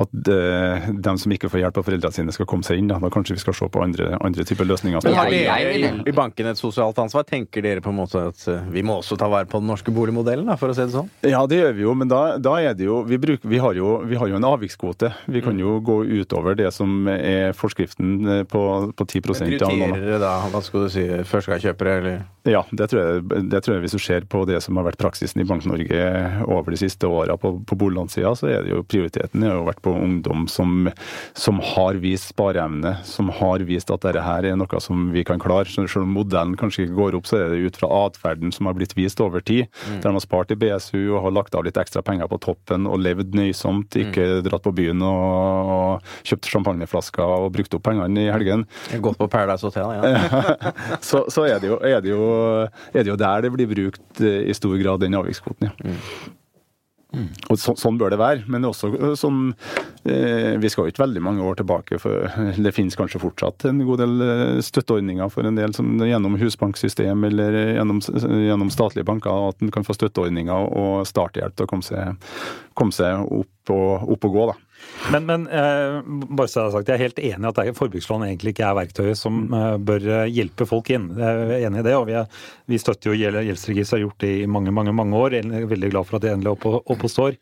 at eh, de som ikke får hjelp av foreldrene sine, skal komme seg inn. Da, da kanskje vi skal se på andre, andre typer løsninger. Men har dere i, i banken et sosialt ansvar? Tenker dere på en måte at vi må også ta vare på den norske boligmodellen, da, for å si det sånn? Ja, det gjør vi jo, men da, da er det jo vi, bruker, vi, har jo vi har jo en avvikskvote. Vi kan mm. jo gå utover det som er forskriften på, på 10 prioriterer da, hva skal du si, førstegangskjøpere, eller? Ja, det tror, jeg, det tror, jeg, hvis du ser på det som har vært praksisen i Bank-Norge over de siste åra på, på boliglånssida, så er det jo prioriteten har jo vært på ungdom som, som har vist spareevne, som har vist at dette her er noe som vi kan klare. Så selv om modellen kanskje ikke går opp, så er det ut fra atferden som har blitt vist over tid. Mm. Der de har spart i BSU og har lagt av litt ekstra penger på toppen og levd nøysomt, ikke mm. dratt på byen og, og kjøpt champagneflasker og brukt opp pengene i helgen. Gått på Paradise Hotel, ja. så, så er det jo, er det jo er det jo der det blir brukt eh, i stor grad, den avvikskvoten. ja. Mm. Mm. Og så, Sånn bør det være. Men også sånn som eh, Vi skal jo ikke veldig mange år tilbake, for det finnes kanskje fortsatt en god del eh, støtteordninger for en del som gjennom husbanksystem eller gjennom, gjennom statlige banker, at en kan få støtteordninger og starthjelp til å komme seg, komme seg opp, og, opp, og, gå. da. Men, men eh, bare så jeg har sagt, jeg er helt enig i at er- forbrukslån egentlig ikke er verktøyet som eh, bør eh, hjelpe folk inn. Jeg er enig i det, og vi, er, vi støtter jo gjeld- gjeldsregisteret, har gjort det i mange mange, mange år. Jeg er veldig glad for at det endelig er oppe, opp og står.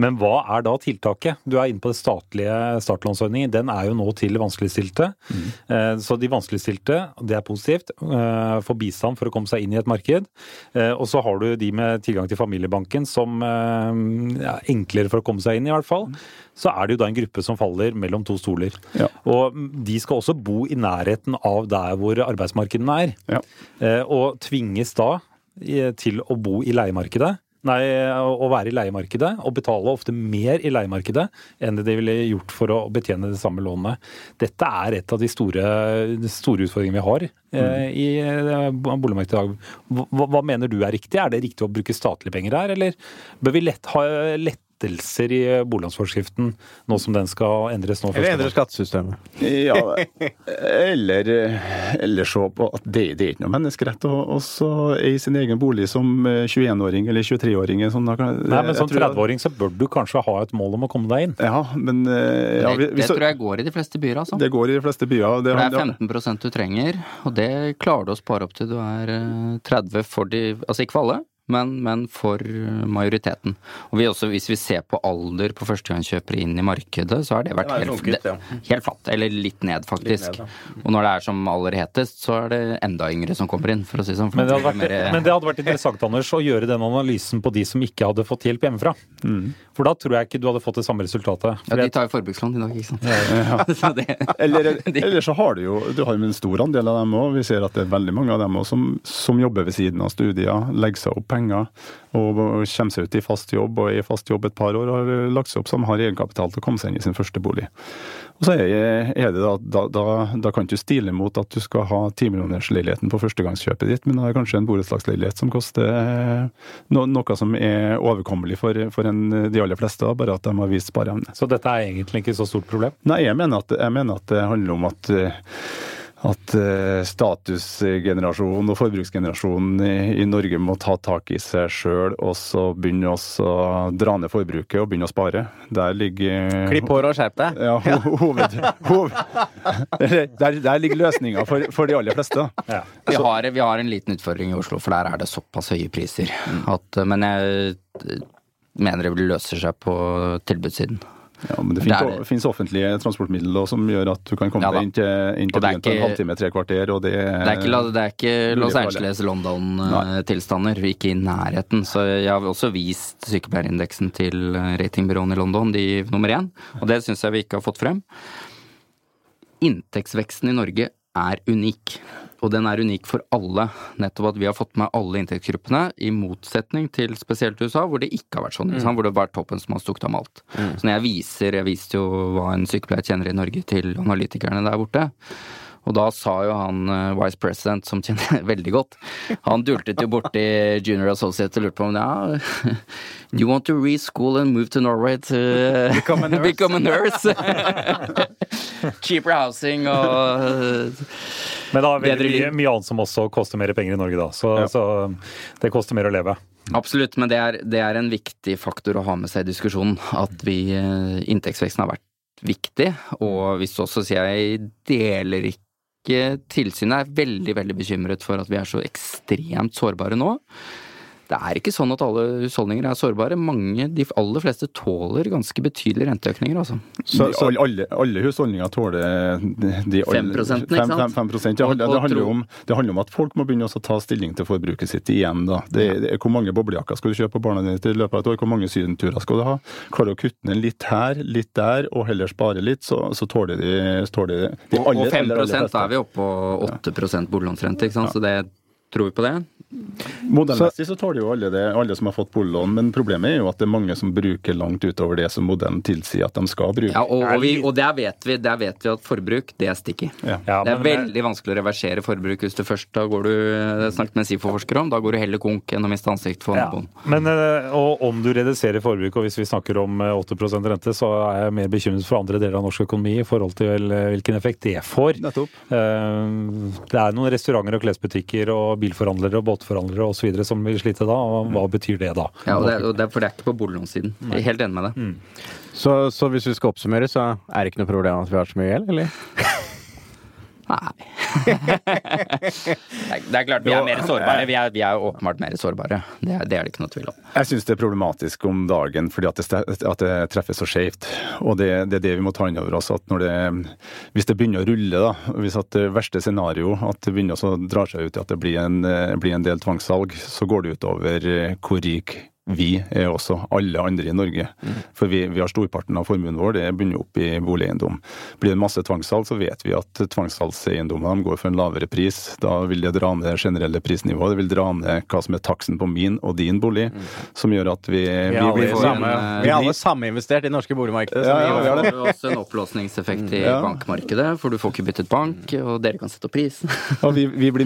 Men hva er da tiltaket? Du er inne på det statlige startlånsordningen. Den er jo nå til vanskeligstilte. Eh, Så de vanskeligstilte, det er positivt, eh, får bistand for å komme seg inn i et marked. Eh, Og så har du de med tilgang til familiebanken som ja, enklere for å komme seg inn, i hvert fall. Så er det jo da en gruppe som faller mellom to stoler. Ja. Og de skal også bo i nærheten av der hvor arbeidsmarkedene er. Ja. Eh, Og tvinges da eh, til å bo i leiemarkedet. Nei, å være i leiemarkedet og betale ofte mer i leiemarkedet enn det de ville gjort for å betjene det samme lånet. Dette er et av de store, store utfordringene vi har eh, i eh, boligmarkedet i dag. Hva, hva mener du er riktig? Er det riktig å bruke statlige penger her, eller bør vi lett, ha lettelser i boliglånsforskriften nå som den skal endres nå? Eller endre skattesystemet. Ja, eller, eller se på at det, det er ikke noe menneskerett å også eie sin egen bolig som eh, 21-åring eller 23-åring. Sånn, Nei, men Som 30-åring så bør du kanskje ha et mål om å komme deg inn. Ja, men eh, ja, det, vi- det tror jeg går i de fleste byer, altså. Det går i de fleste byer. Det, det er 15% du trenger, og det klarer du å spare opp til du er eh, 30 for de Altså ikke for alle, men, men for eh, majoriteten. Og vi også, hvis vi ser på alder på førstegangskjøpere inn i markedet, så har det vært Det helt, funket, ja. helt flatt. Eller litt ned, faktisk. Litt ned, Og når det er som aller hetest, så er det enda yngre som kommer inn, for å si sånn. for Men det, hadde vært, mer- men det hadde vært interessant Anders, å gjøre den analysen på de som ikke hadde fått hjelp hjemmefra. For da tror jeg ikke du hadde fått det samme resultatet. ja, de tar jo forbrukslån i dag, ikke sant. så det, Eller, eller så har du jo du har jo en stor andel av dem òg. Vi ser at det er veldig mange av dem også som, som jobber ved siden av studier, legger seg opp penger og kommer seg ut i fast jobb og er i fast jobb et par år og har lagt seg opp som har egenkapital til å komme seg inn i sin første bolig. Og så er, det da, da, da, da kan du stile mot at du skal ha timillionersleiligheten på førstegangskjøpet ditt, men da er kanskje en borettslagsleilighet som koster eh, no, noe som er overkommelig for, for en, de aller fleste, da, bare at de har vist spareevne. Så dette er egentlig ikke så stort problem. Nei, jeg mener at, jeg mener at det handler om at eh, at eh, statusgenerasjonen og forbruksgenerasjonen i, Norge må ta tak i seg sjøl og så begynne å dra ned forbruket og begynne å spare. Der ligger Klipp håret og skjerp deg. Ja, ho- hoved, hoved, der, der ligger løsninga for, for de aller fleste. Ja. Vi har, vi har en liten utfordring i Oslo, for der er det såpass høye priser. At, men jeg eh, mener det løser seg på tilbudssiden. Ja, men det er finnes, offentlige transportmidler som gjør at du kan komme Ja deg inn til, inn til er byen på en halvtime, tre kvarter, og det Det er ikke, det er ikke Los. Angeles, London-tilstander. Ikke i nærheten. Så jeg har også vist sykepleierindeksen til eh, ratingbyråene i London, de nummer én. Og det syns jeg vi ikke har fått frem. Inntektsveksten i Norge er unik. Og den er unik for alle. Nettopp at vi har fått med alle inntektsgruppene, i motsetning til spesielt USA, hvor det ikke har vært sånn. Mm. Hvor det har vært toppen som har stukket av med alt. Så når jeg viser, jeg viste jo hva en sykepleier tjener i Norge til analytikerne der borte. Og da sa jo han eh, vice president, som kjenner veldig godt, han dultet jo borti junior associate og lurte på om ja, you want to reschool and move to Norway to become a nurse? Cheaper housing og Men da er det veldig mye, mye annet som også koster mer penger i Norge, da. Så, Ja. så det koster mer å leve. Absolutt, men det er, det er en viktig faktor å ha med seg i diskusjonen. At vi, eh, inntektsveksten har vært viktig. Og hvis også sier jeg deler ikke Tilsynet er veldig, veldig bekymret for at vi er så ekstremt sårbare nå. Det er ikke sånn at alle husholdninger er sårbare. Mange, de aller fleste tåler ganske betydelige renteøkninger, altså. Så- så- alle- alle, alle husholdninger tåler de, de alle- 5%, ikke fem- sant? fem- fem prosent. Det, handler- Og- og det, handler om, det handler om at folk må begynne også å ta stilling til forbruket sitt igjen. Da. Det, det, hvor mange boblejakker skal du kjøpe på barna dine i løpet av et år? Hvor mange sydenturer skal du ha? Klarer du å kutte ned litt her, litt der, og heller spare litt, så, så tåler de, så tåler de, de Og, og 5 aller, aller fleste. er vi oppe på 8 boliglånsrente, ikke sant. Så det tror vi på det. Modellmessig så tåler jo alle det, alle som har fått boliglån, men problemet er jo at det er mange som bruker langt utover det som modellen tilsier at de skal bruke. Ja, og, og, vi, og der, vet vi, der vet vi at forbruk, det er sticky. Ja. Ja, det er veldig vanskelig å reversere forbruk hvis du først da går du Det snakket med SIFO-forskere om. Da går du heller konk enn å miste ansikt for Ja. naboen. Men eh, og om du reduserer forbruket, og hvis vi snakker om eh, 8% rente, så er jeg mer bekymret for andre deler av norsk økonomi i forhold til eh, hvilken effekt det får. Nettopp. Eh, Det er noen restauranter og klesbutikker og bilforhandlere og skatteforhandlere osv. som vil slite da, og hva betyr det da? Ja, og det, og det, For det er ikke på boliglånssiden. Jeg er helt enig med deg. Så, så hvis vi skal oppsummere, så er det ikke noe problem at vi har så mye gjeld, eller? Nei. det, er, klart vi er mer sårbare. Vi er, vi er åpenbart mer sårbare. Det er, det er det ikke noe tvil om. Jeg syns det er problematisk om dagen fordi at det, at det treffer så skjevt. Og det, det er det vi må ta inn over oss. at Hvis det begynner å rulle, da, hvis at det verste scenario at det begynner å dra seg ut i at det blir en, eh, blir en del tvangssalg, så går det utover eh, hvor rik vi er også, alle andre i Norge. For vi, vi har storparten av formuen vår, det begynner opp i boligeiendom. Blir det masse tvangssalg, så vet vi at tvangssalgseiendommene går for en lavere pris. Da vil det dra ned det generelle prisnivået. Det vil dra ned hva som er taksten på min og din bolig, som gjør at vi, Vi vi, vi alle, blir- samme, en, vi er alle saminvestert i norske boligmarkedet. så Ja, ja, vi har det. Er også en opplåsningseffekt i Ja. bankmarkedet, for du får ikke byttet bank, og dere kan sette opp prisen. Vi, vi, vi,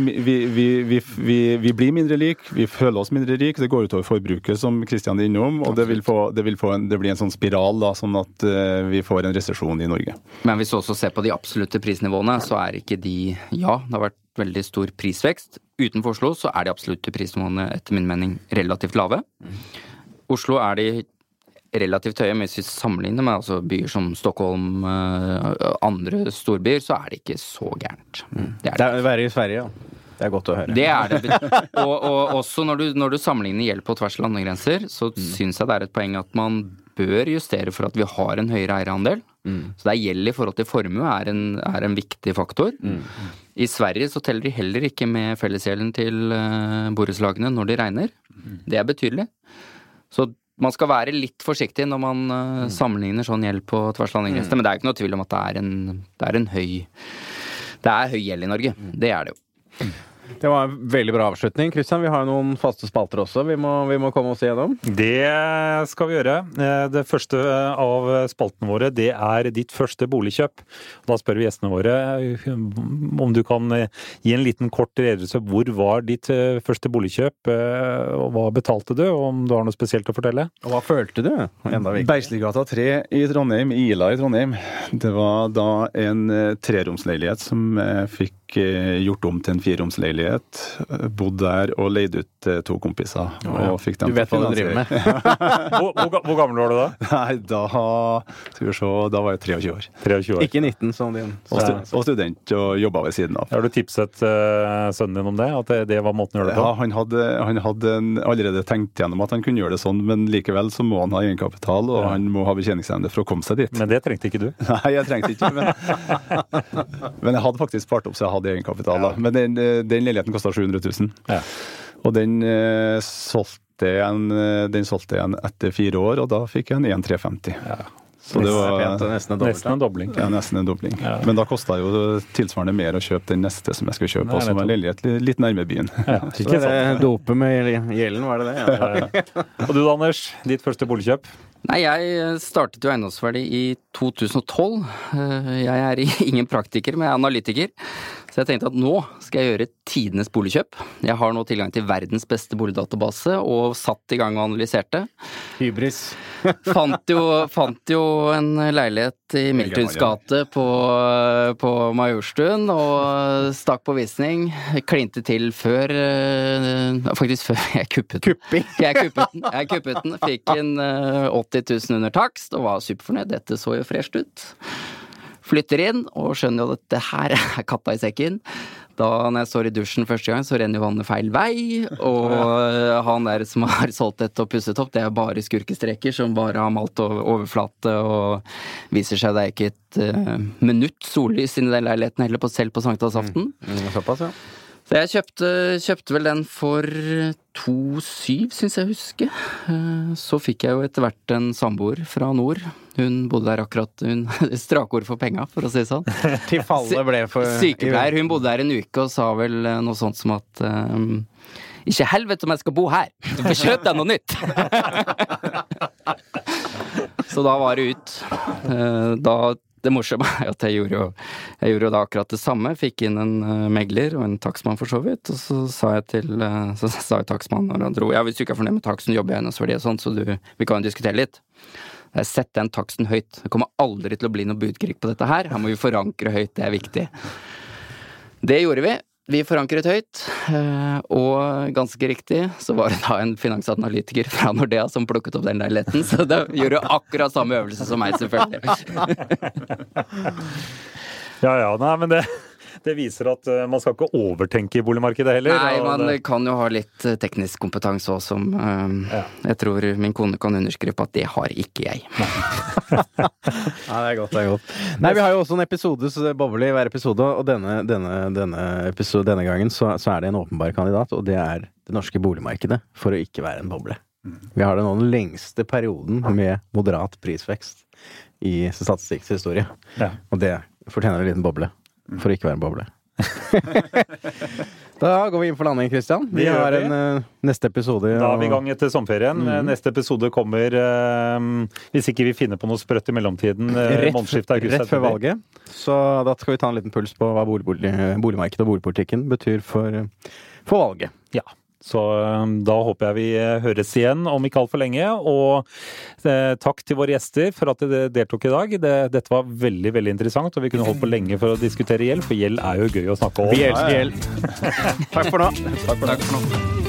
vi, vi, vi, vi blir mindre lik, vi føler oss mindre rik. Det går utover forbruket, som Kristian er innom. Og det vil, få, det vil få en, det blir en sånn spiral, da, sånn at eh, vi får en resesjon i Norge. Men hvis du også ser på de absolutte prisnivåene, så er ikke de Ja, det har vært veldig stor prisvekst. Utenfor Oslo så er de absolutte prisnivåene etter min mening relativt lave. Oslo er de relativt høye, men hvis vi sammenligner med altså byer som Stockholm, eh, andre storbyer, så er det ikke så gærent. Det er Det det. er verre i Sverige, ja. Det er godt å høre. Det er det. Og, og også når du, når du sammenligner gjeld på tvers av landegrenser, så syns jeg det er et poeng at man bør justere for at vi har en høyere eierandel. Så det er gjeld i forhold til formue er en, er en viktig faktor. I Sverige så teller de heller ikke med fellesgjelden til uh, borettslagene når de regner. Det er betydelig. Så man skal være litt forsiktig når man eh, sammenligner sånn gjeld på tvers av landegrenser. Men det er ikke noe tvil om at det er en, det er en høy Det er høy gjeld i Norge. Det er det jo. Det var en veldig bra avslutning. Kristian, vi har jo noen faste spalter også vi må, vi må komme oss igjennom. Det skal vi gjøre. Eh, Det første av spaltene våre, det er ditt første boligkjøp. Da spør vi gjestene våre eh, om du kan eh, gi en liten kort redegjørelse. Hvor var ditt eh, første boligkjøp, eh, og hva betalte du, og om du har noe spesielt å fortelle? Og hva følte du? Beisligata 3 i Trondheim, Ila i Trondheim. Det var da en eh, treromsleilighet som jeg fikk eh, gjort om til en fireromsleilighet. Eh, Bodd der og leid ut til to kompiser. Og fikk dem Du vet hva du driver med. Hvor, hvor, hvor gammel var du da? Nei, da Skal vi se, da var jeg 23 år. 23 år. Ikke 19 som din. Og, stu, og student og jobba ved siden av. Har du tipset uh, sønnen din om det? At det, det var måten å gjøre det på? Ja, han hadde, han hadde en, allerede tenkt gjennom at han kunne gjøre det sånn, men likevel så må han ha egenkapital, og han må ha betjeningsevne for å komme seg dit. Men det trengte ikke du. Nei, jeg trengte ikke, men, men jeg hadde faktisk spart opp så jeg hadde egenkapital. da. Men den, eh, den leiligheten kosta 700 000. Ja. Og den eh, solgte jeg en, eh, etter fire år, og da fikk jeg en 1350. Så det var nesten en nesten. Nesten en dobling. ja, nesten en dobling. Ja. Men da kosta jo tilsvarende mer å kjøpe den neste som jeg skal kjøpe, som var leilighet litt nærme byen. Ja, ikke det sant? dopet med gjelden, var det det? Ja. Og du da, Anders? Ditt første boligkjøp? Nei, jeg startet jo eiendomsverdi i 2012. Eh, Jeg er ingen praktiker, men jeg er analytiker. Så jeg tenkte at nå skal jeg gjøre tidenes boligkjøp. Jeg har nå tilgang til verdens beste boligdatabase, og satt i gang og analyserte. Hybris. Fant jo, fant jo en leilighet i Miltuns gate på, på Majorstuen, og stakk på visning. Klinte til før eh, Faktisk før jeg kuppet den. Kupping. Jeg kuppet den. Jeg kuppet den. Fikk en eh, 80 000 under takst og var superfornøyd. Dette så jo fresht ut. Flytter inn og skjønner jo at det her er katta i sekken. Da når jeg står i dusjen første gang, så renner vannet feil vei. Og ja. han der som har solgt dette og pusset opp, det er bare skurkestreker som bare har malt over overflate og viser seg det er ikke et uh, minutt sollys inni den leiligheten heller, på, selv på sankthansaften. Mm, Såpass, ja. Så jeg kjøpte, kjøpte vel den for 2,7, syns jeg å huske. Eh, Så fikk jeg jo etter hvert en samboer fra nord. Hun bodde der akkurat Hun Strakord for penga, for å si det sånn. Til fallet ble for Sykepleier. Hun bodde der en uke og sa vel eh, noe sånt som at um, ikke helvete om jeg skal bo her! Du får kjøpe deg noe nytt! Så da var det ut. Da, det morsomme er at jeg gjorde jo jeg gjorde jo da akkurat det samme. Fikk inn en eh, megler og en takstmann for så vidt. Og så sa jeg til eh, Så sa jeg takstmannen når han dro Ja, hvis du ikke er fornøyd med taksten, jobber jeg i eiendomsverdi og sånn, så du, vi kan jo diskutere litt. Jeg setter den taksten høyt. Det kommer aldri til å bli noe budkrig på dette her. Her må vi forankre høyt, det er viktig. Det gjorde vi. Vi forankret høyt, eh, og ganske riktig så var det da en finansanalytiker fra Nordea som plukket opp den leiligheten, så det gjorde du akkurat samme øvelse som meg, selvfølgelig. Ja ja, nei, men det, det viser at eh, man skal ikke overtenke i boligmarkedet heller. Nei, man det- kan jo ha litt eh, teknisk kompetanse òg, som eh, Ja. jeg tror min kone kan underskrive på at det har ikke jeg. Nei, det er godt. det er godt. Nei, Vi har jo også en episode, så det boble i hver episode, og denne, denne, denne, episode, denne gangen så, så er det en åpenbar kandidat, og det er det norske boligmarkedet for å ikke være en boble. Vi har det nå den lengste perioden med moderat prisvekst i statistikkens historie. Ja. Og det fortjener en liten boble for å ikke være en boble. da går vi inn for landing, Christian. Vi vi har en uh, neste episode. Da er vi i gang etter sommerferien. Mm. Neste episode kommer uh, Hvis ikke vi finner på noe sprøtt i mellomtiden. Uh, Rett, rett før valget. Så da skal vi ta en liten puls på hva bolig, bolig, boligmarkedet og boligpolitikken betyr for, for valget. Ja. Så eh, da håper jeg vi eh, høres igjen om ikke altfor lenge. Og eh, takk til våre gjester for at dere deltok i dag. Dette var veldig veldig interessant, og vi kunne holdt på lenge for å diskutere gjeld, for gjeld er jo gøy å snakke om. Vi elsker gjeld. Takk for nå. Takk for nå.